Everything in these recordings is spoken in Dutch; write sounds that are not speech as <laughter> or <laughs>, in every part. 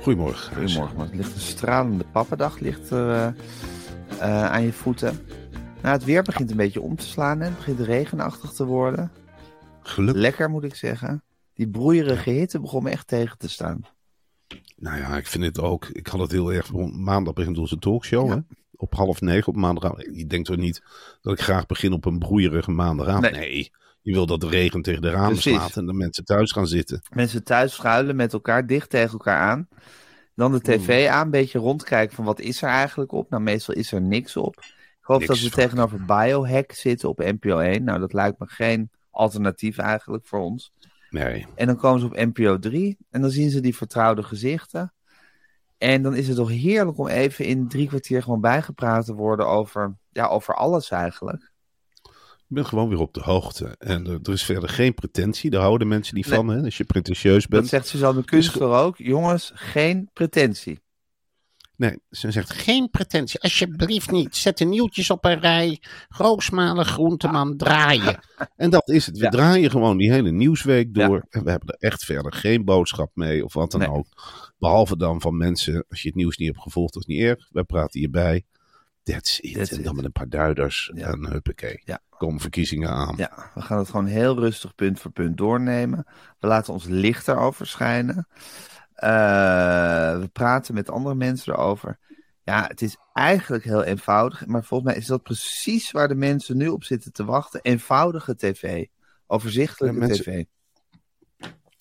Goedemorgen. Goedemorgen, het ligt een stralende pappendag ligt er eh, eh, aan je voeten. Nou, het weer begint een beetje om te slaan en het begint regenachtig te worden. Gelukkig. Lekker moet ik zeggen. Die broeierige hitte begon me echt tegen te staan. Nou ja, ik vind het ook. Ik had het heel erg. Maandag begint onze talkshow. Ja. Hè? Op half negen op maandag. Je denkt toch niet dat ik graag begin op een broeierige maandagavond? Nee. Nee. Je wil dat de regen tegen de ramen Precies. slaat en de mensen thuis gaan zitten. Mensen thuis schuilen met elkaar dicht tegen elkaar aan. Dan de tv aan, een beetje rondkijken van wat is er eigenlijk op. Nou, meestal is er niks op. Ik hoop Niks dat we vaak. tegenover Biohack zitten op NPO 1. Nou, dat lijkt me geen alternatief eigenlijk voor ons. Nee. En dan komen ze op NPO 3 en dan zien ze die vertrouwde gezichten. En dan is het toch heerlijk om even in drie kwartier gewoon bijgepraat te worden over, ja, over alles eigenlijk. Ik ben gewoon weer op de hoogte. En er, er is verder geen pretentie. Daar houden mensen niet Nee. van. Hè? Als je pretentieus bent. Dat zegt Suzanne Kunstler ook. Jongens, geen pretentie. Nee, ze zegt geen pretentie. Alsjeblieft niet. Zet de nieuwtjes op een rij. Roosmalen, groenteman, draaien. En dat is het. We Ja. draaien gewoon die hele nieuwsweek door. Ja. En we hebben er echt verder geen boodschap mee of wat dan Nee. ook. Behalve dan van mensen, als je het nieuws niet hebt gevolgd, dat is niet erg. Wij praten hierbij. That's it. That's en it. dan met een paar duiders. Ja. En huppakee. Ja. Komen verkiezingen aan. Ja, we gaan het gewoon heel rustig punt voor punt doornemen. We laten ons licht erover schijnen. Eh, we praten met andere mensen erover. Ja, het is eigenlijk heel eenvoudig. Maar volgens mij is dat precies waar de mensen nu op zitten te wachten. Eenvoudige tv. Overzichtelijke Ja, mensen- tv.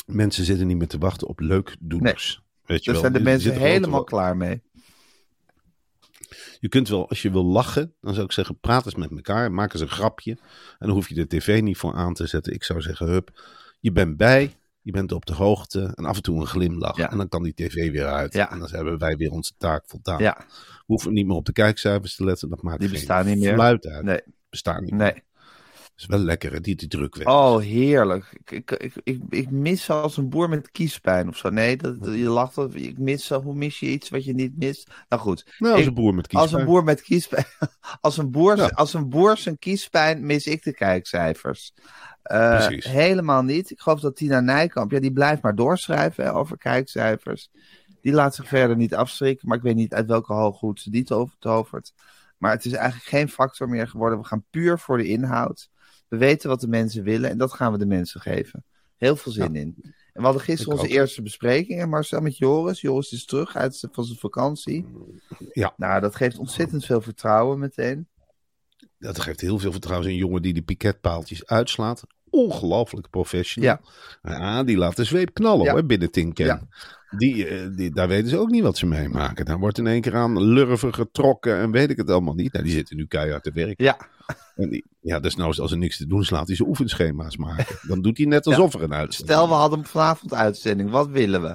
Mensen zitten niet meer te wachten op leukdoeners. Weet je Daar zijn de mensen helemaal klaar mee. Je kunt wel, als je wil lachen, dan zou ik zeggen, praat eens met elkaar, maak eens een grapje. En dan hoef je de tv niet voor aan te zetten. Ik zou zeggen, hup, je bent bij, je bent op de hoogte en af en toe een glimlach. Ja. En dan kan die tv weer uit. Ja. En dan hebben wij weer onze taak voldaan. Ja, We hoeven niet meer op de kijkcijfers te letten, dat maakt Die geen bestaan niet meer. uit. nee, Bestaan niet meer. nee. Is wel lekker, hè, die te druk weg. Oh, heerlijk. Ik, ik, ik, ik, mis als een boer met kiespijn of zo. Nee, dat, dat- je lacht. dat- Ik mis zo. Hoe mis je iets wat je niet mist? Nou goed. nou, als ik- een boer met Als kiespijn. een boer met kiespijn. <laughs> Als een boer, Ja. als een boer zijn kiespijn mis ik de kijkcijfers. Eh, Precies. helemaal niet. Ik geloof dat Tina Nijkamp, ja, die blijft maar doorschrijven hè, over kijkcijfers. Die laat zich verder niet afschrikken, maar ik weet niet uit welke hooghoed ze die to- tovert. Maar het is eigenlijk geen factor meer geworden. We gaan puur voor de inhoud. We weten wat de mensen willen en dat gaan we de mensen geven. Heel veel zin in. En we hadden gisteren Ik onze ook. eerste bespreking, hè, Marcel, met Joris. Joris is terug uit van zijn vakantie. Ja. Nou, dat geeft ontzettend veel vertrouwen meteen. Dat geeft heel veel vertrouwen. Een jongen die de piketpaaltjes uitslaat. Ongelooflijk professional. Ja. Ja, die laat de zweep knallen Ja. hoor, binnen Tinken. Ja. Die, eh, die, daar weten ze ook niet wat ze meemaken. Daar wordt in één keer aan lurven getrokken en weet ik het allemaal niet. Nou, die zitten nu keihard te werk. Ja, En die, ja, desnoods als er niks te doen is, laat hij zijn oefenschema's maken. Dan doet hij net alsof er een uitzending stel we hadden vanavond uitzending. Wat willen we?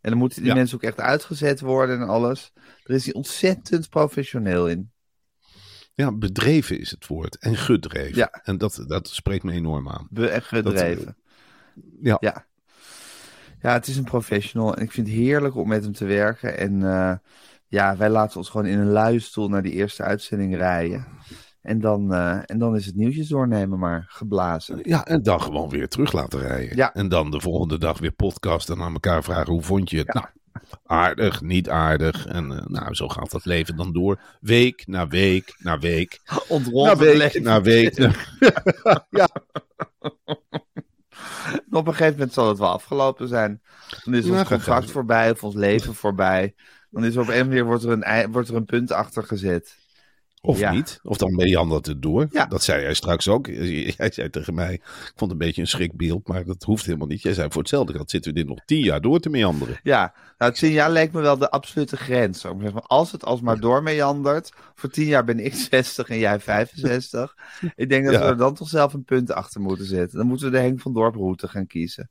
En dan moeten die Ja. mensen ook echt uitgezet worden en alles. Er is hij ontzettend professioneel in. Ja, bedreven is het woord. En gedreven. Ja. En dat, dat spreekt me enorm aan. Be echt gedreven. Ja. Ja. Ja, het is een professional en ik vind het heerlijk om met hem te werken. En eh, Ja, wij laten ons gewoon in een luie stoel naar die eerste uitzending rijden. En dan, eh, en dan is het nieuwtjes doornemen maar geblazen. Ja, en dan gewoon weer terug laten rijden. Ja. En dan de volgende dag weer podcasten en aan elkaar vragen hoe vond je het? Nou, aardig, niet aardig. En eh, nou, zo gaat dat leven dan door. Week na week na week. Ontrond Na het week na <laughs> <laughs> week. En op een gegeven moment zal het wel afgelopen zijn. Dan is Ja, ons contract voorbij of ons leven voorbij. Dan is er op een manier wordt er een, wordt er een punt achter gezet. Of Ja. niet. Of dan meandert het door. Ja. Dat zei jij straks ook. <laughs> Jij zei tegen mij, ik vond het een beetje een schrikbeeld, maar dat hoeft helemaal niet. Jij zei voor hetzelfde geld zitten we dit nog tien jaar door te meanderen. Ja, nou, tien jaar leek me wel de absolute grens. Als het alsmaar doormeandert, voor tien jaar ben ik <laughs> 60 en jij 65. Ik denk dat Ja. we er dan toch zelf een punt achter moeten zetten. Dan moeten we de Henk van Dorp route gaan kiezen.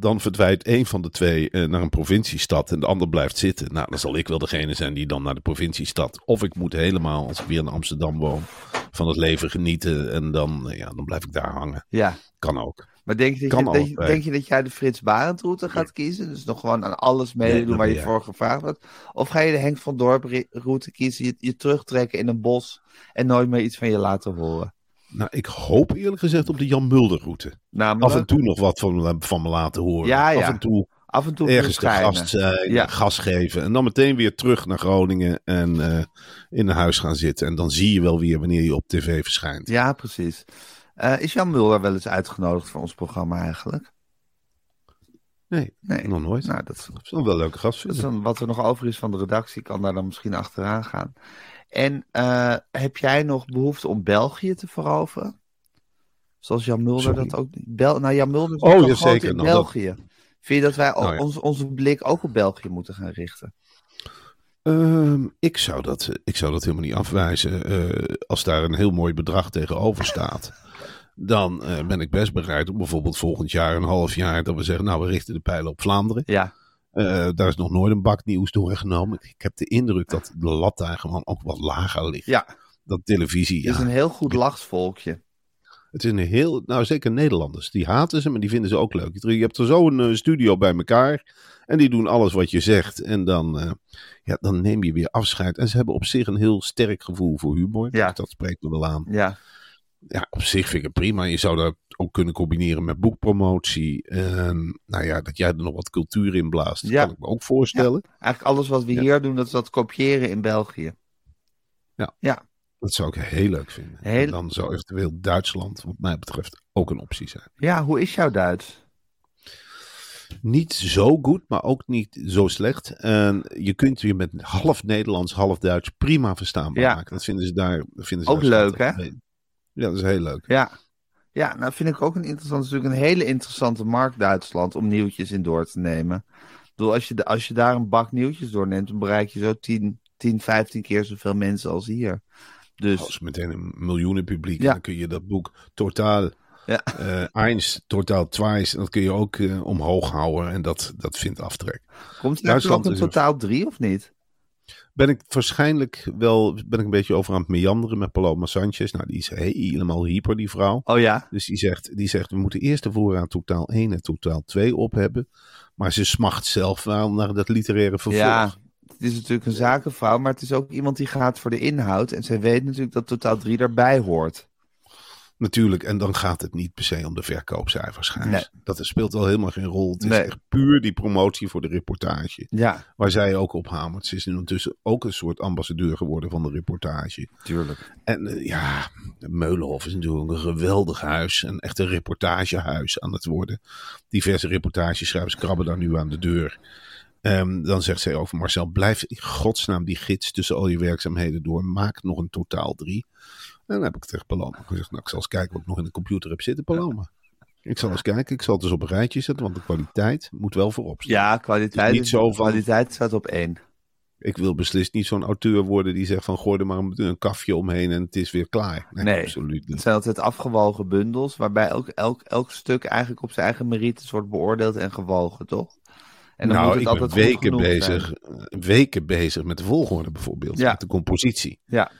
Dan verdwijnt één van de twee eh, naar een provinciestad en de ander blijft zitten. Nou, dan zal ik wel degene zijn die dan naar de provinciestad. Of ik moet helemaal, als ik weer in Amsterdam woon, van het leven genieten en dan, eh, ja, dan blijf ik daar hangen. Ja, Kan ook. maar denk je, dat je, denk, je, allebei. denk je dat jij de Frits Barend route gaat kiezen? Dus nog gewoon aan alles meedoen waar je voor gevraagd wordt? Of ga je de Henk van Dorp route kiezen, je, je terugtrekken in een bos en nooit meer iets van je laten horen? Nou, ik hoop eerlijk gezegd op de Jan Mulder route. Af en toe nog wat van, van me laten horen. Ja, ja. Af en toe af en toe ergens verschijnen. gast Ja. gas geven. En dan meteen weer terug naar Groningen en eh, in een huis gaan zitten. En dan zie je wel weer wanneer je op tv verschijnt. Ja, precies. Eh, is Jan Mulder wel eens uitgenodigd voor ons programma eigenlijk? Nee, Nee. nog nooit. Nou, dat, Dat is wel een wel leuke gast. dat is vinden. dan wat er nog over is van de redactie, kan daar dan misschien achteraan gaan. En eh, heb jij nog behoefte om België te veroveren? Zoals Jan Mulder Sorry? dat ook. Bel nou, Jan Mulder is Oh, ook zeker. in Nou, dat- België. Vind je dat wij Nou, ja. ons, onze blik ook op België moeten gaan richten? Ehm, ik, zou dat, ik zou dat helemaal niet afwijzen. Eh, als daar een heel mooi bedrag tegenover staat. Dan eh, ben ik best bereid om bijvoorbeeld volgend jaar, een half jaar, dat we zeggen, nou we richten de pijlen op Vlaanderen. Ja, Eh, daar is nog nooit een bak nieuws doorgenomen. Ik heb de indruk dat de lat daar gewoon ook wat lager ligt. ja. Dat televisie, het is ja, een heel goed lachsvolkje. het is een heel, nou zeker Nederlanders, die haten ze, maar die vinden ze ook leuk. Je hebt er zo een eh, studio bij elkaar en die doen alles wat je zegt. En dan, eh, ja, dan neem je weer afscheid. En ze hebben op zich een heel sterk gevoel voor humor. Ja. Dus dat spreekt me wel aan. Ja, Ja, op zich vind ik het prima. Je zou dat ook kunnen combineren met boekpromotie. En nou ja, dat jij er nog wat cultuur in blaast, Ja. kan ik me ook voorstellen. eigenlijk alles wat we Ja. hier doen, dat is dat kopiëren in België. Dat zou ik heel leuk vinden. Heel- En dan zou eventueel Duitsland, wat mij betreft, ook een optie zijn. Ja, hoe is jouw Duits? Niet zo goed, maar ook niet zo slecht. En je kunt je met half Nederlands, half Duits prima verstaanbaar Ja. maken. Dat vinden ze daar. Vinden ze Ook daar leuk, schattig. Ja, dat is heel leuk. Ja. Ja, nou vind ik ook een interessant, het is natuurlijk een hele interessante markt Duitsland om nieuwtjes in door te nemen. Ik bedoel, als je, de- als je daar een bak nieuwtjes doorneemt, dan bereik je zo 10, 10 15 keer zoveel mensen als hier. Dus Als meteen een miljoenen publiek. Ja. Dan kun je dat boek totaal. Ja. eh Eins, totaal twice. En dat kun je ook eh, omhoog houden. En dat, dat vindt aftrek. komt er Duitsland ook een- totaal drie of niet? Ben ik waarschijnlijk wel. Ben ik een beetje over aan het meanderen met Paloma Sanchez. Nou, die is helemaal hyper, die vrouw. Oh ja? Dus die zegt, die zegt, we moeten eerst de voorraad totaal 1 en totaal 2 op hebben. Maar ze smacht zelf wel naar dat literaire vervolg. Ja, het is natuurlijk een zakenvrouw, maar het is ook iemand die gaat voor de inhoud. En zij weet natuurlijk dat totaal drie daarbij hoort. Natuurlijk, en dan gaat het niet per se om de verkoopcijfers. Nee. Dat speelt wel helemaal geen rol. Het is echt puur die promotie voor de reportage. Ja, Waar zij ook op hamert. Ze is nu ondertussen ook een soort ambassadeur geworden van de reportage. tuurlijk. En eh, ja, Meulenhof is natuurlijk een geweldig huis. Een echte reportagehuis aan het worden. Diverse reportageschrijvers krabben daar nu aan de deur. Ehm, dan zegt zij over Marcel, blijf in godsnaam die gids tussen al je werkzaamheden door. Maak nog een totaal drie. En dan heb ik tegen Paloma gezegd, nou ik zal eens kijken wat ik nog in de computer heb zitten, Paloma. Ik zal eens kijken, ik zal het eens op een rijtje zetten, want de kwaliteit moet wel voorop staan. Ja, kwaliteit, Niet zo van- kwaliteit staat op één. Ik wil beslist niet zo'n auteur worden die zegt van gooi er maar een, een kafje omheen en het is weer klaar. Nee, Nee. absoluut Het niet. zijn altijd afgewogen bundels, waarbij elk, elk, elk stuk eigenlijk op zijn eigen merites wordt beoordeeld en gewogen, toch? En dan nou, moet het ik ben altijd goed weken bezig, zijn. weken bezig met de volgorde bijvoorbeeld, Ja. met de compositie. Ja,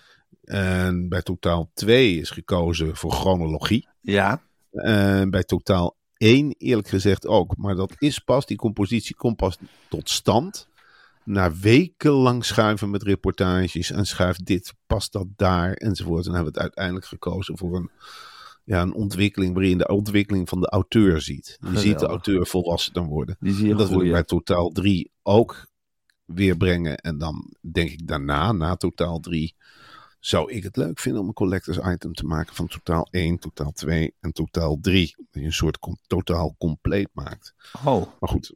En bij totaal 2 is gekozen voor chronologie. ja, En bij totaal 1 eerlijk gezegd ook. Maar dat is pas, die compositie komt pas tot stand na wekenlang schuiven met reportages en schuift dit, past dat daar enzovoort. En hebben we het uiteindelijk gekozen voor een, ja, een ontwikkeling waarin je de ontwikkeling van de auteur ziet. Je ziet de auteur volwassen dan worden. Die zie je En dat wil ik bij totaal 3 ook weer brengen. En dan denk ik daarna, na totaal 3, zou ik het leuk vinden om een collectors item te maken van totaal 1, totaal 2 en totaal 3. Dat je een soort com- totaal compleet maakt. Oh, Maar goed,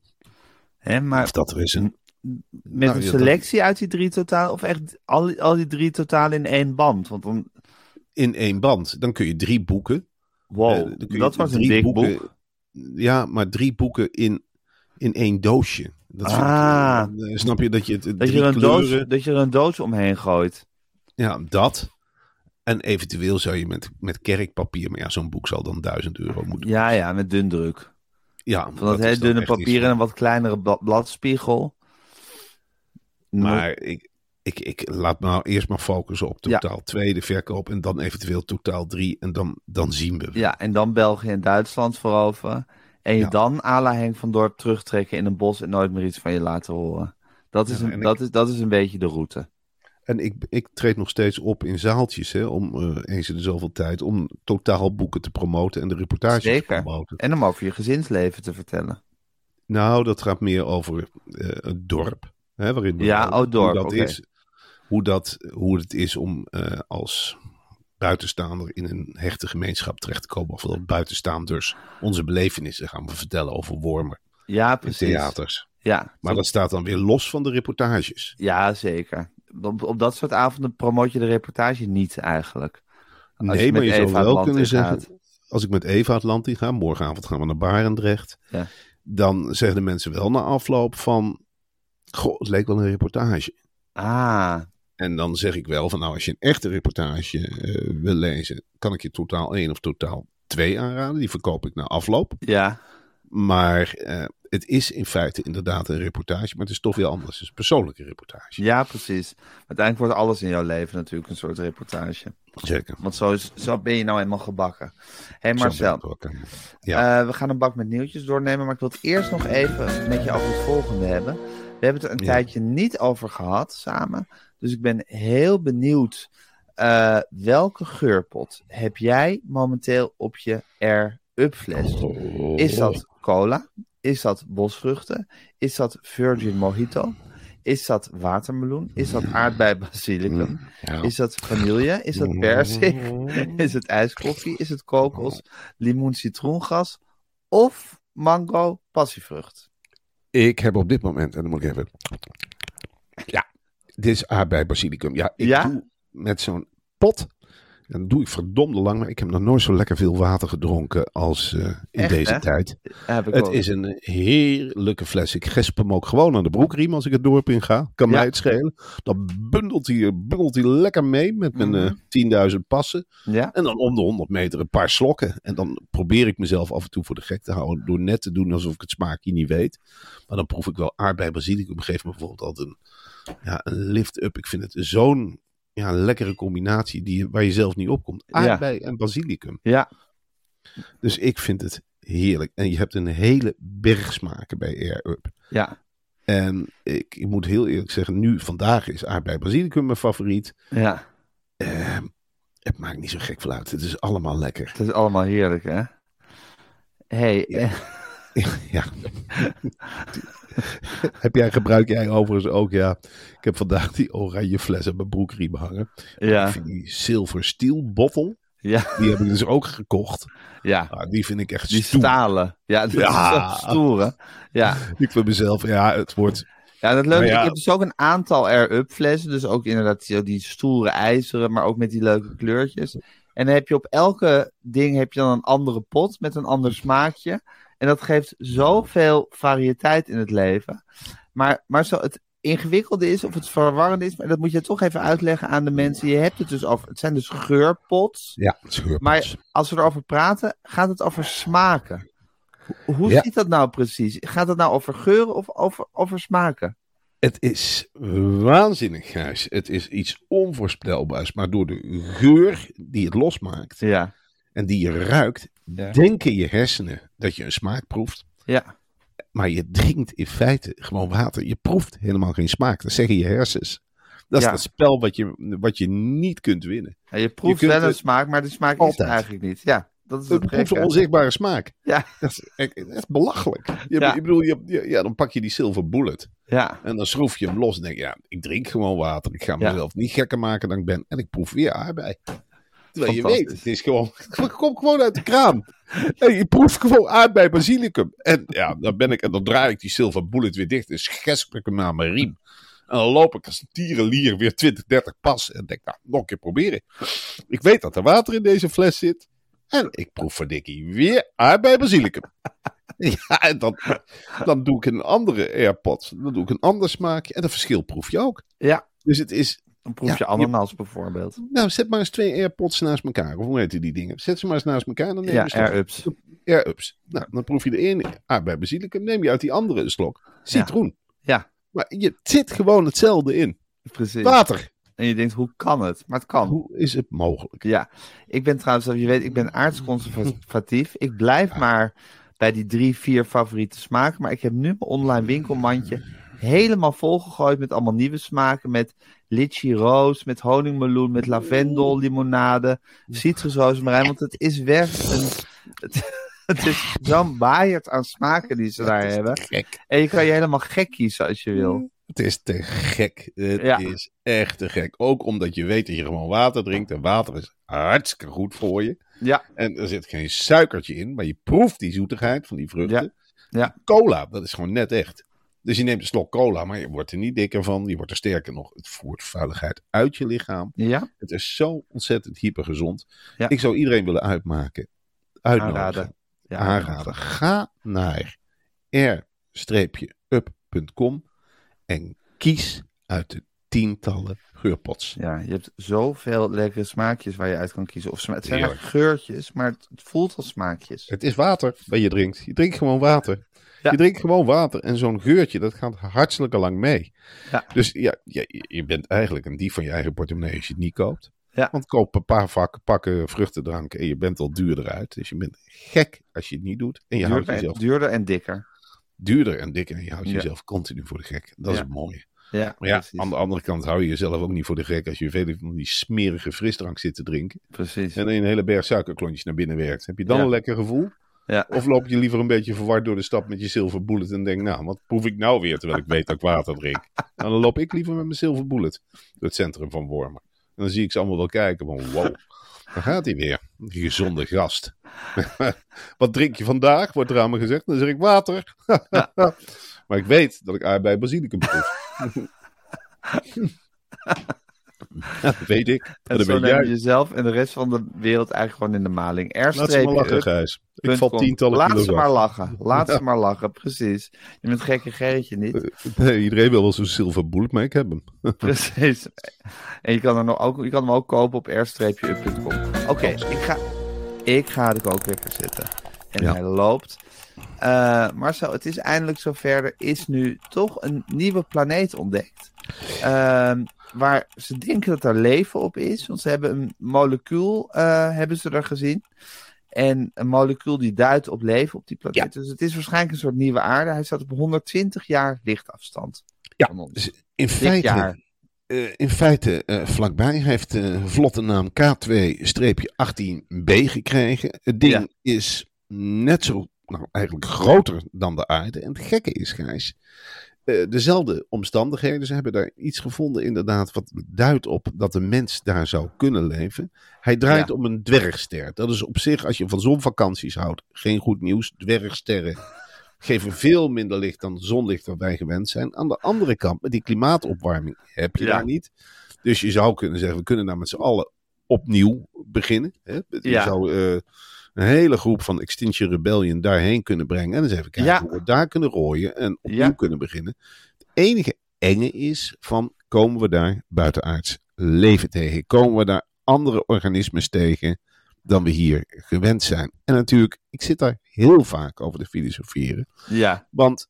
hè, maar of dat er is een... met Nou, een dat- selectie uit die drie totaal, of echt al, die- al die drie totaal in één band? Want dan, In één band. Dan kun je drie boeken. wow, eh, dat was een dik boeken- boek. Ja, maar drie boeken in, in één doosje. Dat ik, Ah. eh, snap je dat je het Dat drie je, er een doos, kleuren... dat je er een doos omheen gooit. Ja, dat. En eventueel zou je met, met kerkpapier, maar ja, zo'n boek zal dan 1000 euro moeten Ja, ja, met dun druk. Ja, Van dat, hele dunne papier en een wat kleinere bla- bladspiegel. Maar ik, ik, ik laat me nou eerst maar focussen op totaal 2, de verkoop. En dan eventueel totaal 3. En dan, dan zien we. Ja, en dan België en Duitsland veroveren. En je Ja. dan à la Henk van Dorp terugtrekken in een bos en nooit meer iets van je laten horen. Dat is, Ja, een, en dat is, dat is een beetje de route. En ik, ik treed nog steeds op in zaaltjes, hè, om eh, eens in de zoveel tijd, om totaal boeken te promoten en de reportages Zeker. te promoten. En om over je gezinsleven te vertellen. Nou, dat gaat meer over eh, het dorp. Hè, waarin Ja, oh, dorp, Hoe, dat is, hoe, dat, hoe het is om eh, als buitenstaander in een hechte gemeenschap terecht te komen. Of dat buitenstaanders onze belevenissen gaan we vertellen over Wormer Ja, precies. theaters. Ja, Maar dat staat dan weer los van de reportages. ja, zeker. Op, op dat soort avonden promoot je de reportage niet eigenlijk. Als nee, je maar je zou wel kunnen zeggen, als ik met Eva in ga, morgenavond gaan we naar Barendrecht. Ja. Dan zeggen de mensen wel na afloop van, goh, het leek wel een reportage. Ah, En dan zeg ik wel van, nou, als je een echte reportage eh, wil lezen, kan ik je totaal 1 of totaal 2 aanraden. Die verkoop ik na afloop. ja. Maar eh, het is in feite inderdaad een reportage, maar het is toch weer anders. Het is een persoonlijke reportage. Ja, precies. Uiteindelijk wordt alles in jouw leven natuurlijk een soort reportage. Zeker. Want zo, is, zo ben je nou eenmaal gebakken. Hé hey Marcel, Ja. eh, we gaan een bak met nieuwtjes doornemen, maar ik wil het eerst nog even met je over het volgende hebben. We hebben het er een Ja. tijdje niet over gehad samen, dus ik ben heel benieuwd. eh, welke geurpot heb jij momenteel op je Air-Up Oh. Is dat cola? Is dat bosvruchten? Is dat Virgin Mojito? Is dat watermeloen? Is dat aardbei basilicum? Ja. Is dat vanille? Is dat persik? <laughs> Is het ijskoffie? Is het kokos? Limoen citroengas? Of mango passievrucht? Ik heb op dit moment, en dan moet ik even. Ja, dit is aardbei basilicum. Ja, ik Ja? doe met zo'n pot. En dat doe ik verdomde lang, maar ik heb nog nooit zo lekker veel water gedronken als eh, in Echt, deze hè? tijd. Heb ik Het ook. is een heerlijke fles. Ik gesp hem ook gewoon aan de broekriem als ik het dorp in ga. Kan Ja. mij het schelen. Dan bundelt hij, bundelt hij lekker mee met mijn Mhm. eh 10.000 passen. Ja? En dan om de 100 meter een paar slokken. En dan probeer ik mezelf af en toe voor de gek te houden. Door net te doen alsof ik het smaakje niet weet. Maar dan proef ik wel aardbei basilicum. Geeft me bijvoorbeeld altijd een, ja, een lift-up. Ik vind het zo'n ja, lekkere combinatie die, waar je zelf niet op komt. Ja. Aardbei en basilicum. Ja. Dus ik vind het heerlijk. En je hebt een hele berg smaken bij Air Up. Ja. En ik, ik moet heel eerlijk zeggen, nu vandaag is aardbei basilicum mijn favoriet. Ja. Eh, het maakt niet zo gek veel uit. Het is allemaal lekker. Het is allemaal heerlijk, hè? hey, Ja. <laughs> Ja. heb jij, gebruik jij overigens ook, ja. Ik heb vandaag die oranje fles aan mijn broekriem hangen. Ik ja. vind die silver steel bottle, Ja. die heb ik dus ook gekocht. Ja. Ah, die vind ik echt Die stoer. stalen. Ja, dat Ja. is stoer, hè? Ja. Ik vind mezelf, ja, het wordt... Ja, dat leuke ja. ik heb dus ook een aantal Air-Up flessen. Dus ook inderdaad die, die stoere ijzeren, maar ook met die leuke kleurtjes. En dan heb je op elke ding heb je dan een andere pot met een ander smaakje. En dat geeft zoveel variëteit in het leven. Maar, maar zo het ingewikkelde is, of het verwarrende is, maar dat moet je toch even uitleggen aan de mensen. Je hebt het dus over, het zijn dus geurpots. Ja, geurpots. Maar als we erover praten, gaat het over smaken. Hoe, hoe Ja. zit dat nou precies? Gaat het nou over geuren of over, over smaken? Het is waanzinnig, Gijs. Het is iets onvoorspelbaars. Maar door de geur die het losmaakt Ja. En die je ruikt, Ja. denken je hersenen dat je een smaak proeft. Ja. Maar je drinkt in feite gewoon water. Je proeft helemaal geen smaak. Dat zeggen je hersens. Dat is Ja. het spel wat je, wat je niet kunt winnen. Ja, je proeft wel een smaak, maar de smaak is Altijd. er eigenlijk niet. Ja, dat is het proeft een onzichtbare smaak. Ja, Dat is, echt- is belachelijk. Je, Ja. Ik bedoel, je, ja, dan pak je die silver bullet. ja, En dan schroef je hem los en denk je, ja, ik drink gewoon water. Ik ga mezelf niet gekker maken dan ik ben. En ik proef weer aardbei. Terwijl je weet, het is gewoon, <laughs> komt gewoon uit de kraan. En je proeft gewoon aardbei basilicum. En ja, dan ben ik, en dan draai ik die silver bullet weer dicht en gesp ik hem naar mijn riem. En dan loop ik als een tierenlier weer 20, 30 pas. En denk, nou, nog een keer proberen. Ik weet dat er water in deze fles zit. En ik proef verdikkie weer aardbei basilicum. <laughs> Ja, en dan, dan doe ik een andere AirPods. Dan doe ik een ander smaakje. En dat verschil proef je ook. ja. Dus het is, Dan proef Ja, je ananas bijvoorbeeld. nou, zet maar eens twee AirPods naast elkaar. Of hoe heet die dingen? Zet ze maar eens naast elkaar. Dan neem je Ja, air-ups. Air-ups. Nou, dan proef je de ene aardbei basilicum. Neem je uit die andere een slok. Citroen. Ja. Maar je zit gewoon hetzelfde in. Precies. Water. En je denkt, hoe kan het? Maar het kan. Hoe is het mogelijk? Ja, ik ben trouwens, je weet, ik ben aardsconservatief. Ik blijf maar bij die drie, vier favoriete smaken. Maar ik heb nu mijn online winkelmandje helemaal volgegooid met allemaal nieuwe smaken. Met litchi roos, met honingmeloen, met lavendel, limonade, citrusrozemarijn. Want het is weg een... Het, <laughs> het is zo'n baaierd aan smaken die ze daar hebben. Gek. En je kan je helemaal gek kiezen als je wil. Het is te gek. Het Ja. is echt te gek. Ook omdat je weet dat je gewoon water drinkt. En water is hartstikke goed voor je. Ja, En er zit geen suikertje in. Maar je proeft die zoetigheid van die vruchten. Ja. Ja. Cola, dat is gewoon net echt. Dus je neemt een slok cola, maar je wordt er niet dikker van. Je wordt er sterker nog. Het voert vuiligheid uit je lichaam. ja, Het is zo ontzettend hypergezond. Ja. Ik zou iedereen willen uitmaken. Uitnodigen. aanraden. Ja, aanraden. Ga naar r-up.com en kies uit de tientallen geurpots. Ja, je hebt zoveel lekkere smaakjes waar je uit kan kiezen. Of sma- het zijn Heerlijk. geurtjes, maar het, het voelt als smaakjes. Het is water wat je drinkt. Je drinkt gewoon water. Ja. Je drinkt gewoon water en zo'n geurtje, dat gaat hartstikke lang mee. Ja. Dus ja, ja, je bent eigenlijk een dief van je eigen portemonnee als je het niet koopt. Ja. Want koop een paar vakken, pakken vruchtendrank en je bent al duurder uit. Dus je bent gek als je het niet doet. En je houdt Duurder, jezelf en, duurder en dikker. duurder en dikker en je houdt jezelf continu voor de gek. Dat is het mooie. Ja, Maar ja, precies. aan de andere kant hou je jezelf ook niet voor de gek als je veel van die smerige frisdrank zit te drinken. precies. En je een hele berg suikerklontjes naar binnen werkt. Heb je dan Ja. een lekker gevoel? Ja. Of loop je liever een beetje verward door de stad met je silver bullet en denk, nou, wat proef ik nou weer terwijl ik weet dat ik water drink? Dan loop ik liever met mijn silver bullet door het centrum van Wormen. En dan zie ik ze allemaal wel kijken van, wow, daar gaat hij weer. Die gezonde gast. <laughs> wat drink je vandaag, wordt er aan me gezegd. Dan zeg ik water. <laughs> maar ik weet dat ik aardbei basilicum proef. <laughs> <laughs> Ja, dat weet ik. En dat zo weet neem je jij. jezelf en de rest van de wereld eigenlijk gewoon in de maling. Laat ze maar lachen. Gijs. Ik val tientallen Laat kilo's ze af. maar lachen. Laat ze maar lachen, precies. Je bent gekke Gerritje niet. Nee, iedereen wil wel zo'n silver bullet, maar ik heb hem. <laughs> Precies. En je kan, er nog ook, je kan hem ook kopen op r-up.com. Oké, ik, ga, ik ga de kookwekker zetten. En Ja. hij loopt. Eh, Marcel, het is eindelijk zover. Er is nu toch een nieuwe planeet ontdekt. Ehm, waar ze denken dat er leven op is. Want ze hebben een molecuul eh, hebben ze er gezien. En een molecuul die duidt op leven op die planeet. Dus het is waarschijnlijk een soort nieuwe aarde. Hij staat op 120 jaar lichtafstand. Ja, van ons. dus in Dit feite, jaar. eh, in feite eh, vlakbij. Hij heeft eh, een vlotte naam K2-18b gekregen. Het ding Ja. is net zo, nou eigenlijk groter dan de aarde. En het gekke is, Gijs, eh, dezelfde omstandigheden. Ze hebben daar iets gevonden inderdaad wat duidt op dat de mens daar zou kunnen leven. Hij draait Ja. om een dwergster. Dat is op zich, als je van zonvakanties houdt, geen goed nieuws. Dwergsterren <laughs> geven veel minder licht dan zonlicht waar wij gewend zijn. Aan de andere kant, met die klimaatopwarming heb je Ja. daar niet. Dus je zou kunnen zeggen, we kunnen daar met z'n allen opnieuw beginnen. Hè? Je Ja. zou eh, een hele groep van Extinction Rebellion daarheen kunnen brengen. En eens even kijken Ja. hoe we daar kunnen rooien en opnieuw Ja. kunnen beginnen. Het enige enge is van, komen we daar buitenaards leven tegen? Komen we daar andere organismes tegen dan we hier gewend zijn? En natuurlijk, ik zit daar heel vaak over te filosoferen. Ja, Want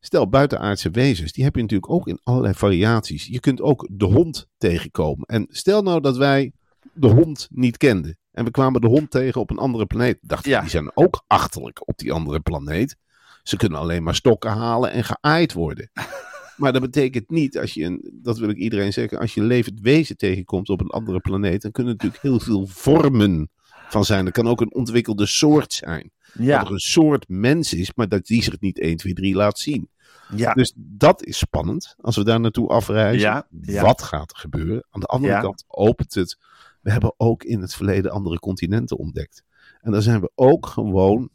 stel, buitenaardse wezens, die heb je natuurlijk ook in allerlei variaties. Je kunt ook de hond tegenkomen. En stel nou dat wij de hond niet kenden. En we kwamen de hond tegen op een andere planeet. Dachten we, Ja. die zijn ook achterlijk op die andere planeet. Ze kunnen alleen maar stokken halen en geaaid worden. <laughs> Maar dat betekent niet, als je een, dat wil ik iedereen zeggen, als je een levend wezen tegenkomt op een andere planeet, dan kunnen er natuurlijk heel veel vormen van zijn. Er kan ook een ontwikkelde soort zijn. Ja, Dat er een soort mens is, maar dat die zich niet 1, 2, 3 laat zien. ja, Dus dat is spannend als we daar naartoe afreizen. Ja, ja. Wat gaat er gebeuren? Aan de andere kant opent het. We hebben ook in het verleden andere continenten ontdekt. En daar zijn we ook gewoon.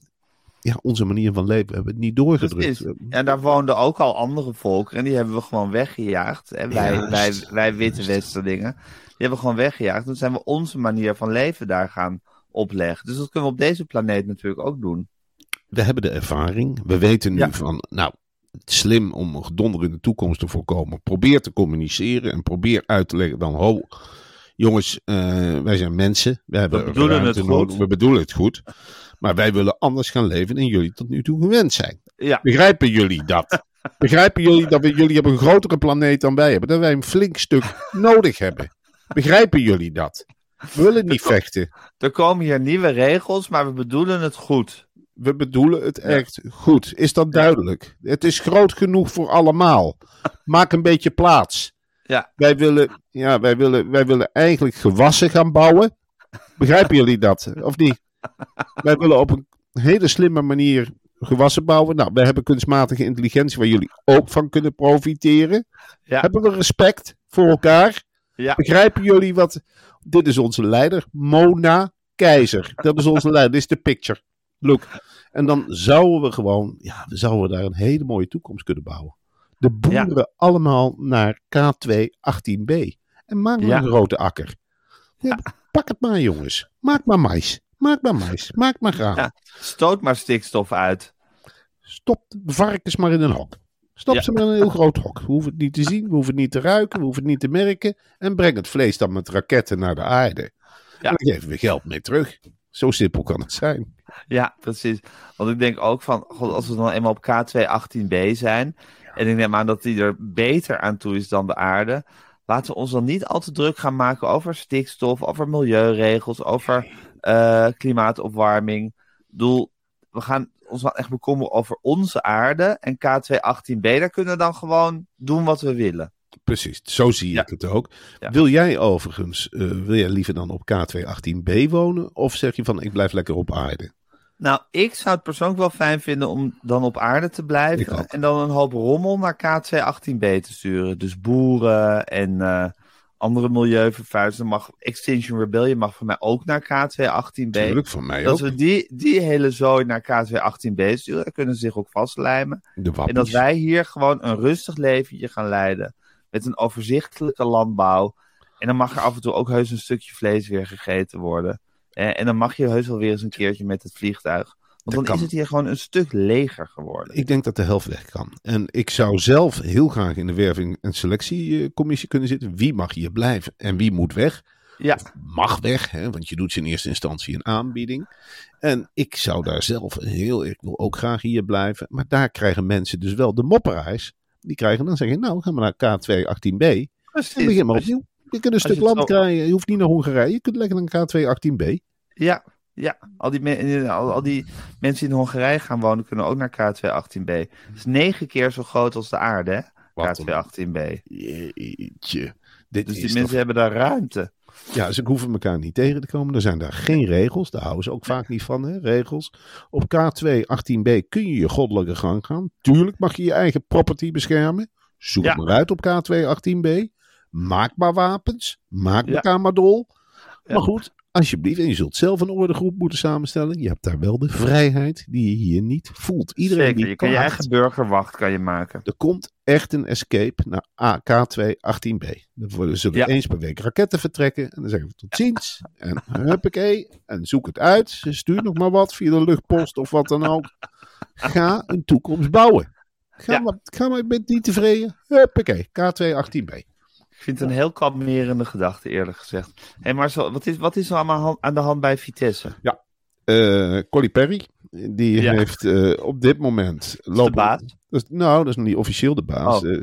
Ja, onze manier van leven hebben het niet doorgedrukt. Precies. En daar woonden ook al andere volken en die hebben we gewoon weggejaagd. Hè? Wij, Juist. wij, wij witte westerlingen, die hebben we gewoon weggejaagd. Toen zijn we onze manier van leven daar gaan opleggen. Dus dat kunnen we op deze planeet natuurlijk ook doen. We hebben de ervaring. We weten nu Ja. van. Nou, slim om een gedonder in de toekomst te voorkomen. Probeer te communiceren en probeer uit te leggen dan. Ho, jongens, eh, wij zijn mensen. We, hebben bedoelen ruimte het nodig. goed. We bedoelen het goed. Maar wij willen anders gaan leven dan jullie tot nu toe gewend zijn. Ja, Begrijpen jullie dat? <laughs> Begrijpen jullie dat we, jullie hebben een grotere planeet dan wij hebben? Dat wij een flink stuk <laughs> nodig hebben? Begrijpen jullie dat? We willen niet vechten. er komen hier nieuwe regels, maar we bedoelen het goed. We bedoelen het echt goed. Is dat duidelijk? Het is groot genoeg voor allemaal. Maak een beetje plaats. Ja. Wij willen, ja, wij willen, wij willen eigenlijk gewassen gaan bouwen. Begrijpen jullie dat? Of niet? Wij willen op een hele slimme manier gewassen bouwen. Nou, we hebben kunstmatige intelligentie waar jullie ook van kunnen profiteren. Ja. Hebben we respect voor elkaar? Ja. Begrijpen jullie wat? Dit is onze leider, Mona Keizer. Dat is onze leider. Dit is de picture. Look. En dan zouden we gewoon, ja, dan zouden we daar een hele mooie toekomst kunnen bouwen. De boeren allemaal naar K2 18b. En maak maar Ja. een grote akker. Ja, Pak het maar, jongens. Maak maar mais. Maak maar mais. Maak maar graan. Stoot maar stikstof uit. Stop de varkens maar in een hok. Stop ze maar in een heel groot hok. We hoeven het niet te zien, we hoeven het niet te ruiken, we hoeven het niet te merken. En breng het vlees dan met raketten naar de aarde. Ja. En dan geven we geld mee terug. Zo simpel kan het zijn. Ja, precies. Want ik denk ook van, god, als we dan eenmaal op K2 18b zijn, en ik neem aan dat die er beter aan toe is dan de aarde, laten we ons dan niet al te druk gaan maken over stikstof, over milieuregels, over eh, klimaatopwarming. Ik bedoel, we gaan ons wel echt bekommeren over onze aarde en K2 18b, daar kunnen we dan gewoon doen wat we willen. Precies, zo zie Ja. ik het ook. Ja. Wil jij overigens, eh, wil jij liever dan op K2 18b wonen? Of zeg je van, ik blijf lekker op aarde? Nou, ik zou het persoonlijk wel fijn vinden om dan op aarde te blijven. En dan een hoop rommel naar K2 18b te sturen. Dus boeren en eh, andere milieuvervuilers. Mag, Extinction Rebellion mag voor mij ook naar K2 18b. Tuurlijk, van mij Dat ook. we die, die hele zooi naar K2 18b sturen. Dan kunnen ze zich ook vastlijmen. De En dat wij hier gewoon een rustig leventje gaan leiden. Met een overzichtelijke landbouw. En dan mag er af en toe ook heus een stukje vlees weer gegeten worden. Eh, en dan mag je heus wel weer eens een keertje met het vliegtuig. Want dan kan. is het hier gewoon een stuk leger geworden. Ik denk dat de helft weg kan. En ik zou zelf heel graag in de werving- en selectiecommissie kunnen zitten. Wie mag hier blijven en wie moet weg? Ja, Mag weg, hè, want je doet ze in eerste instantie een aanbieding. En ik zou daar zelf heel, ik wil ook graag hier blijven. Maar daar krijgen mensen dus wel de mopperaars. Die krijgen dan zeggen, nou gaan we naar K2 18b. En precies. begin maar opnieuw. Je kunt een stuk het land krijgen. Je hoeft niet naar Hongarije. Je kunt lekker naar K2 18b. Ja, ja. Al, die me- al, al die mensen die in Hongarije gaan wonen kunnen ook naar K2 18b. Het is negen keer zo groot als de aarde, hè? Wat K2 een- 18b. Jeetje. Dit Dus is die toch mensen hebben daar ruimte. Ja, ze hoeven elkaar niet tegen te komen. Er zijn daar geen regels. Daar houden ze ook vaak niet van, hè? regels. Op K2 18b kun je je goddelijke gang gaan. Tuurlijk mag je je eigen property beschermen. Zoek Ja. het maar uit op K2 18b. Maak maar wapens. Maak Ja. elkaar maar dol. Ja. Maar goed, alsjeblieft. En je zult zelf een ordegroep moeten samenstellen. Je hebt daar wel de vrijheid die je hier niet voelt. Iedereen Zeker, die je kan je eigen burgerwacht kan je maken. er komt echt een escape naar AK2 18b. Er worden- zullen Ja. eens per week raketten vertrekken. En dan zeggen we tot ziens. En huppakee. En zoek het uit. Stuur nog maar wat via de luchtpost of wat dan ook. Ga een toekomst bouwen. Ga, Ja. maar, ga maar, ik ben niet tevreden. Huppakee. K2 18b. Ik vind het een heel kalmerende gedachte, eerlijk gezegd. Hé, maar zo, wat, is, wat is er allemaal aan de hand bij Vitesse? Eh Colly Perry. Die Ja. heeft eh, op dit moment... Is de lopen- baas? Is- nou, dat is nog niet officieel de baas. Oh. Eh,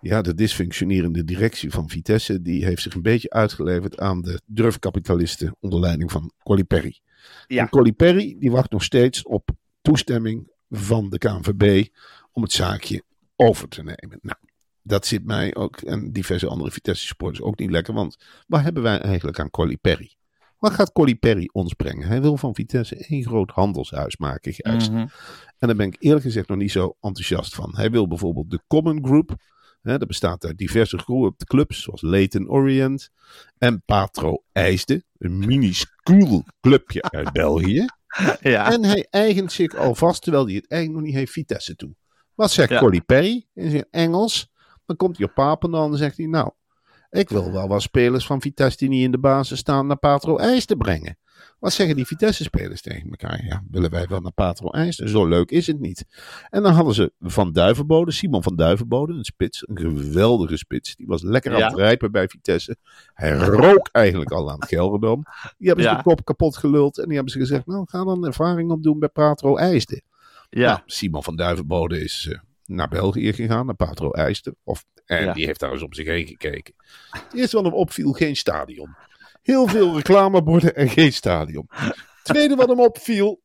ja, de dysfunctionerende directie van Vitesse... die heeft zich een beetje uitgeleverd aan de durfkapitalisten... onder leiding van Colly Perry. Ja. En Colly Perry die wacht nog steeds op toestemming van de KNVB om het zaakje over te nemen. Nou, dat zit mij ook en diverse andere Vitesse supporters ook niet lekker. Want wat hebben wij eigenlijk aan Colly Perry? Wat gaat Colly Perry ons brengen? Hij wil van Vitesse één groot handelshuis maken, juist. Mhm. En daar ben ik eerlijk gezegd nog niet zo enthousiast van. Hij wil bijvoorbeeld de Common Group. Hè, dat bestaat uit diverse groepen clubs, zoals Leyton Orient en Patro IJsde. Een minuscuul clubje uit <laughs> België. Ja. En hij eigent zich alvast, terwijl hij het eigenlijk nog niet heeft, Vitesse toe. Wat zegt Ja. Colly Perry in zijn Engels? Dan komt hij op Papendal en dan zegt hij, nou, ik wil wel wat spelers van Vitesse die niet in de basis staan naar Patro IJs te brengen. Wat zeggen die Vitesse-spelers tegen elkaar? Ja, willen wij wel naar Patro IJs? Zo leuk is het niet. En dan hadden ze Van Duivenbode, Simon van Duivenbode, een spits, een geweldige spits. Die was lekker aan Ja. het rijpen bij Vitesse. Hij rook eigenlijk al aan het Gelredome. Die hebben ze Ja. de kop kapot geluld en die hebben ze gezegd, nou, ga dan ervaring opdoen bij Patro IJsde. Ja. Nou, Simon van Duivenbode is eh, naar België gegaan, naar Patro IJsde. Of, en Ja. die heeft daar eens om zich heen gekeken. Het eerste wat hem opviel, geen stadion. Heel veel <laughs> reclameborden en geen stadion. Tweede wat hem opviel,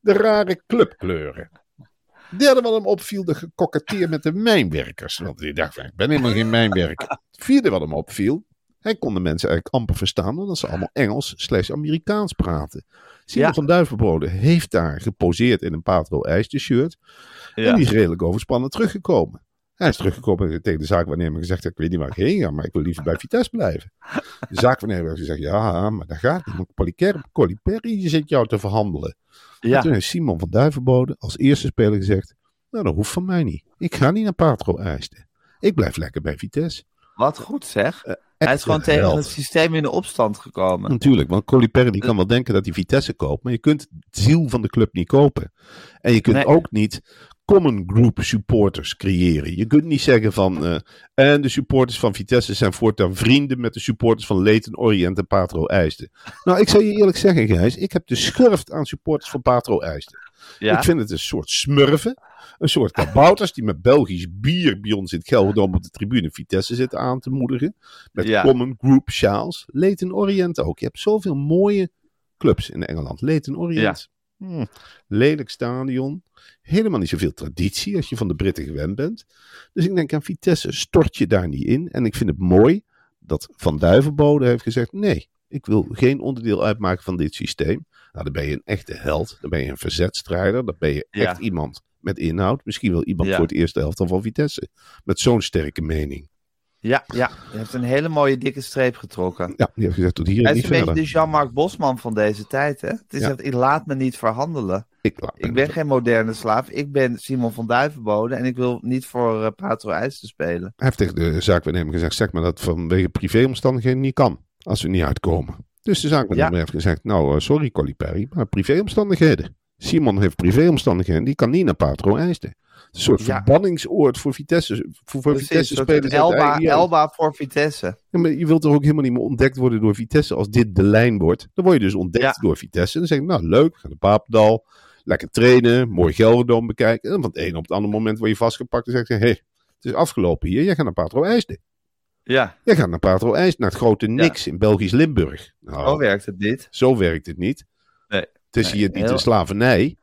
de rare clubkleuren. Derde wat hem opviel, de gekoketteer met de mijnwerkers. Want hij dacht van, ik ben helemaal geen mijnwerker. Het vierde wat hem opviel, hij kon de mensen eigenlijk amper verstaan, omdat ze allemaal Engels slash Amerikaans praten. Simon Ja. van Duivenbode heeft daar geposeerd in een Patro IJsde shirt. En die is redelijk overspannen teruggekomen. Hij is teruggekomen en tegen de zaakwaarnemer gezegd: Ik weet niet waar ik heen ga, maar ik wil liever bij Vitesse blijven. De zaakwaarnemer heeft gezegd: Ja, maar dat gaat niet. Perry zit jou te verhandelen. En Ja. toen heeft Simon van Duivenbode als eerste speler gezegd: Nou, dat hoeft van mij niet. Ik ga niet naar Patro IJsden. Ik blijf lekker bij Vitesse. Wat goed zeg. Hij is gewoon tegen het systeem in de opstand gekomen. Natuurlijk, want Colli Perry die kan wel denken dat hij Vitesse koopt, maar je kunt het ziel van de club niet kopen. En je kunt Nee. ook niet common group supporters creëren. Je kunt niet zeggen van, eh, en de supporters van Vitesse zijn voortaan vrienden met de supporters van Leyton Orient en Patro IJsden. Nou, ik zal je eerlijk zeggen, Gijs, ik heb de schurft aan supporters van Patro IJsden. Ja. Ik vind het een soort smurfen. Een soort kabouters die met Belgisch bier bij ons in het Gelderdoom op de tribune Vitesse zitten aan te moedigen. Met Ja. common group sjaals. Leyton Orient ook. Je hebt zoveel mooie clubs in Engeland. Leyton Orient. Hmm, lelijk stadion. Helemaal niet zoveel traditie als je van de Britten gewend bent. Dus ik denk aan Vitesse stort je daar niet in. En ik vind het mooi dat Van Duivenbode heeft gezegd: nee, ik wil geen onderdeel uitmaken van dit systeem. Nou, dan ben je een echte held. Dan ben je een verzetstrijder. Dan ben je Ja. echt iemand met inhoud. Misschien wel iemand Ja. voor het eerste helft van Vitesse. Met zo'n sterke mening. Ja, ja, je hebt een hele mooie dikke streep getrokken. Ja, die heeft gezegd tot hier Hij is een beetje verder. de Jean-Marc Bosman van deze tijd, hè? Het is Ja. echt, ik laat me niet verhandelen. Ik, me Ik ben niet- geen moderne slaaf. Ik ben Simon van Duivenbode en ik wil niet voor eh, Patro IJs te spelen. Hij heeft tegen de zaakwaarnemer gezegd, zeg maar dat vanwege privéomstandigheden niet kan. Als we niet uitkomen. Dus de zaakwaarnemer Ja. heeft gezegd, nou eh, sorry Colly Perry, maar privéomstandigheden. Simon heeft privéomstandigheden, die kan niet naar Patro IJsden. Een soort Ja. verbanningsoord voor Vitesse, voor, Vitesse spelers. Elba. Elba voor Vitesse. Ja, maar je wilt toch ook helemaal niet meer ontdekt worden door Vitesse als dit de lijn wordt. Dan word je dus ontdekt Ja. door Vitesse. En dan zeg je, nou leuk, ga naar Papendal, lekker trainen, mooi Gelderdoom bekijken. En van het ene op het andere moment word je vastgepakt en zeg je, hé, hey, het is afgelopen hier, jij gaat naar Patro IJsden. Ja, Jij gaat naar Patro IJs, naar het grote niks in Belgisch Limburg. Nou, zo werkt het niet. zo werkt het niet. Het is Nee, hier niet heel- slavernij.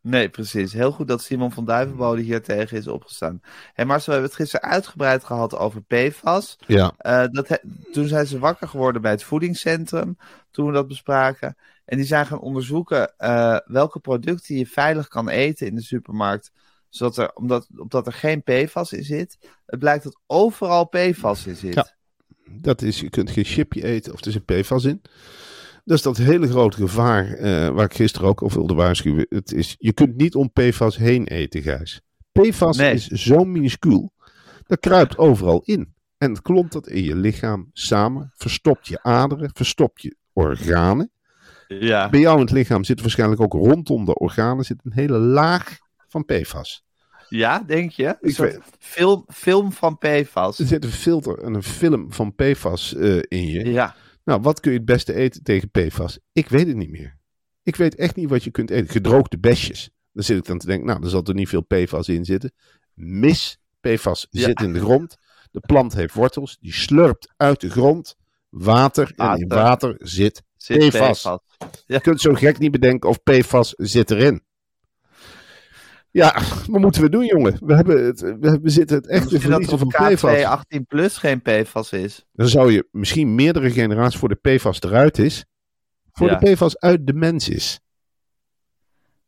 Nee, precies. Heel goed dat Simon van Duivenbode hier tegen is opgestaan. Hey Marcel, we hebben het gisteren uitgebreid gehad over PFAS. Ja, Eh, dat he- toen zijn ze wakker geworden bij het voedingscentrum, toen we dat bespraken. En die zijn gaan onderzoeken eh, welke producten je veilig kan eten in de supermarkt. Zodat er, omdat, omdat er geen PFAS in zit. Het blijkt dat overal PFAS in zit. Ja. dat is, je kunt geen chipje eten of er zit PFAS in. Dat is dat hele grote gevaar eh, waar ik gisteren ook over wilde waarschuwen. Het is, je kunt niet om PFAS heen eten, Gijs. PFAS Nee. is zo minuscuul. Dat kruipt overal in. En het klomt dat in je lichaam samen. Verstopt je aderen, verstopt je organen. Ja. Bij jou in het lichaam zit waarschijnlijk ook rondom de organen zit een hele laag van PFAS. Ja, denk je? Een soort film, film van PFAS. Er zit een filter en een film van PFAS eh, in je. Ja. Nou, wat kun je het beste eten tegen PFAS? Ik weet het niet meer. Ik weet echt niet wat je kunt eten. Gedroogde besjes. Dan zit ik dan te denken, nou, er zal er niet veel PFAS in zitten. Mis. PFAS Ja. zit in de grond. De plant heeft wortels. Die slurpt uit de grond water. En in Water. zit. Zit PFAS. PFAS. Je kunt zo gek niet bedenken of PFAS zit erin. Ja, wat moeten we doen, jongen? We, hebben het, we, we zitten het echt te verliezen er van K2 PFAS. 18 plus geen PFAS is. Dan zou je misschien meerdere generaties voor de PFAS eruit is, voor Ja. de PFAS uit de mens is.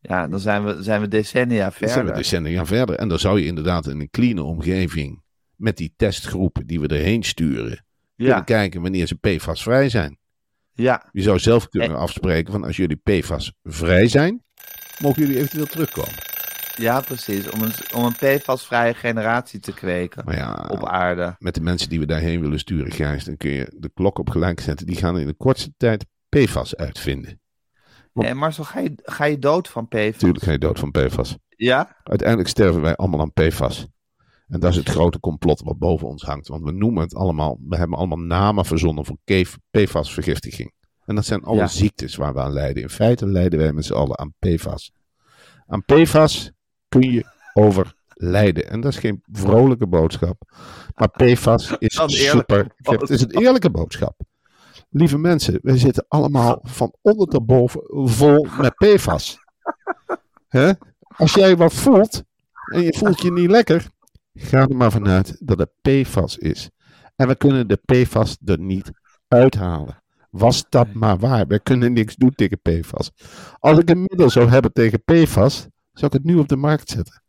Ja, dan zijn we, zijn we decennia Dan zijn we verder. decennia verder. En dan zou je inderdaad in een clean omgeving met die testgroepen die we erheen sturen, kunnen Ja, kijken wanneer ze PFAS vrij zijn. ja, Je zou zelf kunnen afspreken van als jullie PFAS vrij zijn, mogen jullie eventueel terugkomen. Ja, precies. Om een, om een PFAS-vrije generatie te kweken Maar ja, op aarde. met de mensen die we daarheen willen sturen, Gijs, dan kun je de klok op gelijk zetten. Die gaan in de kortste tijd PFAS uitvinden. Want- En Marcel, ga je, ga je dood van PFAS? Natuurlijk ga je dood van PFAS. Ja? Uiteindelijk sterven wij allemaal aan PFAS. En dat is het grote complot wat boven ons hangt. Want we noemen het allemaal, we hebben allemaal namen verzonnen voor PFAS-vergiftiging. En dat zijn alle Ja. ziektes waar we aan lijden. In feite lijden wij met z'n allen aan PFAS. Aan PFAS kun je overlijden. En dat is geen vrolijke boodschap. Maar PFAS is super. Het is een eerlijke boodschap. Lieve mensen, wij zitten allemaal van onder tot boven vol met PFAS. Als jij wat voelt en je voelt je niet lekker, ga er maar vanuit dat het PFAS is. En we kunnen de PFAS er niet uithalen. Was dat maar waar. We kunnen niks doen tegen PFAS. Als ik een middel zou hebben tegen PFAS, zou ik het nu op de markt zetten.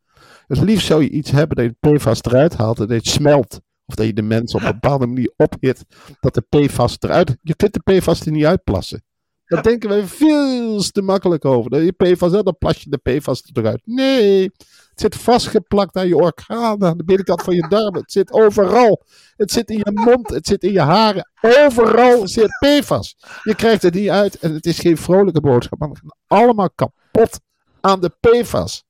Het liefst zou je iets hebben dat je PFAS eruit haalt en dat het smelt. Of dat je de mensen op een <laughs> bepaalde manier ophit dat de PFAS eruit... Je kunt de PFAS er niet uitplassen. Daar denken wij veel te makkelijk over. Dat je PFAS dan plas je de PFAS eruit. Nee, het zit vastgeplakt aan je organen, aan de binnenkant van je darmen. Het zit overal. Het zit in je mond, het zit in je haren. Overal zit PFAS. Je krijgt het niet uit en het is geen vrolijke boodschap. Maar we gaan allemaal kapot aan de PFAS.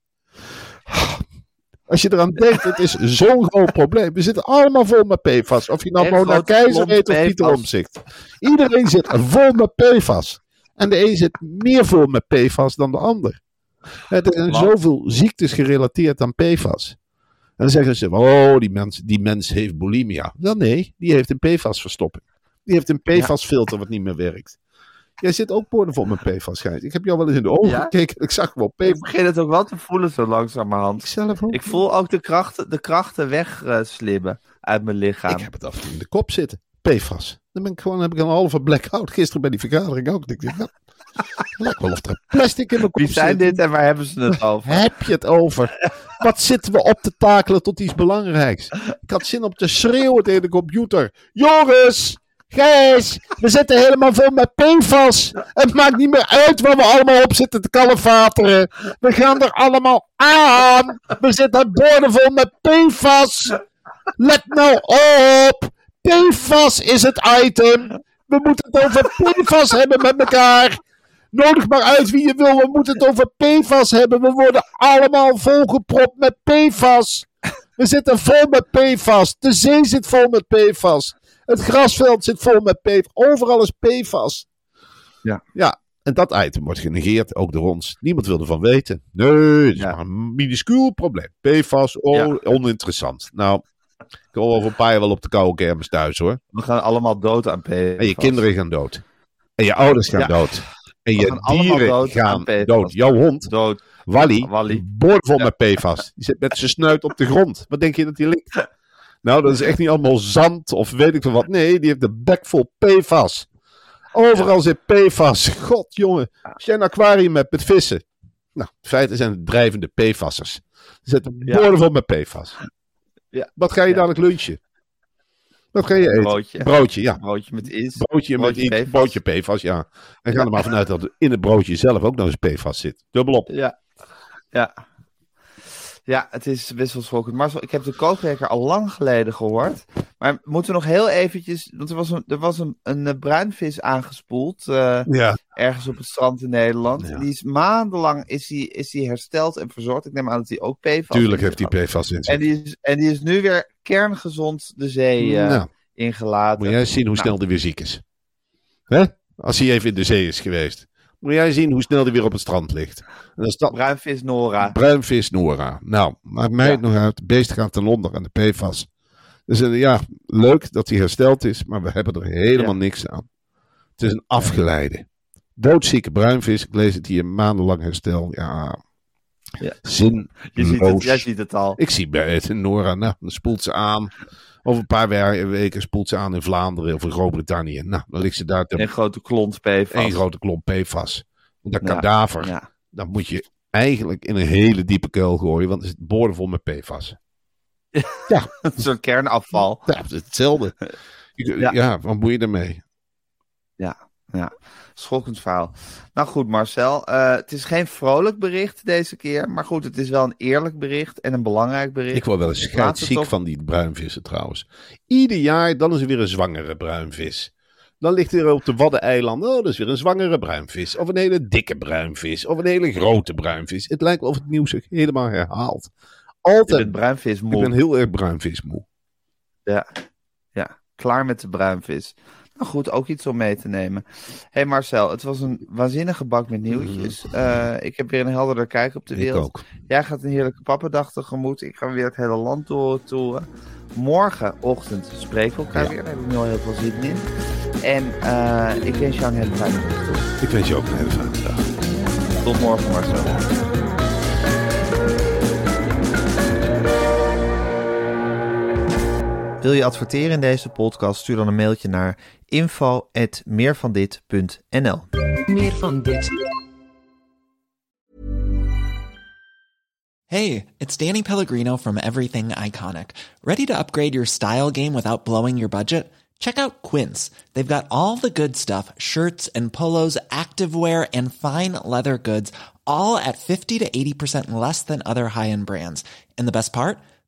Als je eraan denkt, het is zo'n groot probleem. We zitten allemaal vol met PFAS. Of je nou Mona Keizer heet of Pieter. Omzicht. Iedereen zit vol met PFAS. En de een zit meer vol met PFAS dan de ander. Er zijn zoveel ziektes gerelateerd aan PFAS. En dan zeggen ze, oh, die mens, die mens heeft bulimia. Wel nee, die heeft een PFAS-verstopping. Die heeft een PFAS-filter wat niet meer werkt. Jij zit ook boordevol met PFAS, Gijs. Ik heb jou wel eens in de ogen Ja? gekeken. Ik zag wel Ik PFAS. begin het ook wel te voelen zo langzamerhand. Ik zelf ook. Ik voel ook de krachten, de krachten wegslimmen uit mijn lichaam. Ik heb het af en toe in de kop zitten. PFAS. Dan ben ik gewoon, heb ik een halve blackout. Gisteren bij die vergadering ook. Ik dacht, lijkt wel of er plastic in mijn kop Wie zijn zit. dit en waar hebben ze het over? <laughs> Heb je het over? Wat zitten we op te takelen tot iets belangrijks? Ik had zin om te schreeuwen tegen de computer. Jongens! Gijs! We zitten helemaal vol met PFAS. Het maakt niet meer uit waar we allemaal op zitten te kalefateren. We gaan er allemaal aan. We zitten boordevol met PFAS. Let nou op. PFAS is het item. We moeten het over PFAS hebben met elkaar. Nodig maar uit wie je wil. We moeten het over PFAS hebben. We worden allemaal volgepropt met PFAS. We zitten vol met PFAS. De zee zit vol met PFAS. Het grasveld zit vol met PFAS. Overal is PFAS. Ja. Ja, en dat item wordt genegeerd, ook door ons. Niemand wil ervan weten. Nee, het is Ja. maar een minuscuul probleem. PFAS, oh, Ja. oninteressant. Nou, ik kom over een paar jaar wel op de koude kermis thuis hoor. We gaan allemaal dood aan PFAS. En je kinderen gaan dood. En je ouders gaan dood. En je gaan dieren dood aan gaan dood. Jouw hond, Dood. Wally, Wally. boordevol met PFAS. Die zit met zijn snuit op de grond. Wat denk je dat hij ligt? <laughs> Nou, dat is echt niet allemaal zand of weet ik veel wat. Nee, die heeft de bek vol PFAS. Overal zit PFAS. <laughs> God, jongen. Als jij een aquarium hebt met vissen. Nou, in feite zijn het drijvende PFAS'ers. Ze zitten Ja. boordevol met PFAS. Ja. Wat ga je Ja. dadelijk lunchen? Wat ga je eten? Broodje. Broodje, ja. Broodje met is. Broodje, met Broodje iets, PFAS. broodje PFAS, ja. En ga er maar vanuit dat er in het broodje zelf ook nog eens PFAS zit. Dubbelop. Ja. Ja. Ja, het is schokkend. Marcel, ik heb de kookwekker al lang geleden gehoord. Maar moeten we nog heel eventjes... Want er was een, er was een, een eh, bruinvis aangespoeld. eh, Ja. ergens op het strand in Nederland. Ja. Die is maandenlang is die, is die hersteld en verzorgd. Ik neem aan dat hij ook PFAS Tuurlijk heeft had. PFAS in zich. En die, is, en die is nu weer kerngezond de zee Nou, ingelaten. moet jij eens zien hoe Nou. snel hij weer ziek is. Hè? Als hij even in de zee is geweest. Moet jij zien hoe snel hij weer op het strand ligt. En is dat Bruinvis Nora. bruinvis Nora. Nou, maakt mij Ja. het nog uit. Het beest gaat ten onder aan de PFAS. Dus eh, ja, leuk dat hij hersteld is, maar we hebben er helemaal Ja. niks aan. Het is een afgeleide. Doodzieke bruinvis. Ik lees het hier maandenlang herstel. Ja, Ja. Zin. Je ziet het, jij ziet het al. Ik zie bij het in Nora, nou, dan spoelt ze aan. Over een paar we- weken spoelt ze aan in Vlaanderen of in Groot-Brittannië. Nou, dan ligt ze daar te Een grote klont PFAS. één grote klomp PFAS. Dat Ja, kadaver, Ja. dat moet je eigenlijk in een hele diepe kuil gooien, want het is boordevol met PFAS. Een soort kernafval. Ja, hetzelfde. Ja. ja. wat moet je ermee? Ja, ja. Schokkend verhaal. Nou goed, Marcel. eh, het is geen vrolijk bericht deze keer. Maar goed, het is wel een eerlijk bericht en een belangrijk bericht. Ik word wel eens scheidsziek toch- van die bruinvissen trouwens. Ieder jaar, dan is er weer een zwangere bruinvis. Dan ligt er op de Waddeneilanden, oh, dat is weer een zwangere bruinvis. Of een hele dikke bruinvis. Of een hele grote bruinvis. Het lijkt wel of het nieuws zich helemaal herhaalt. Altijd. bent bruinvis Ik moe. ben heel erg bruinvismoe. Ja. ja, klaar met de bruinvis. Nou goed, ook iets om mee te nemen. Hé hey Marcel, het was een waanzinnige bak met nieuwtjes. Eh, ik heb weer een helderder kijk op de Mhm. Ik wereld. ook. Jij gaat een heerlijke pappendag tegemoet. Ik ga weer het hele land toeren. Morgenochtend spreken we elkaar Ja. weer. Daar heb ik nu al heel veel zin in. En eh, ik wens jou een hele fijne dag. Ik wens je ook een hele fijne dag. Tot morgen Marcel. Wil je adverteren in deze podcast? Stuur dan een mailtje naar info.meervandit.nl Meer van dit. Hey, it's Danny Pellegrino from Everything Iconic. Ready to upgrade your style game without blowing your budget? Check out Quince. They've got all the good stuff shirts and polos, activewear, and fine leather goods, all at 50 to 80% less than other high end brands. And the best part?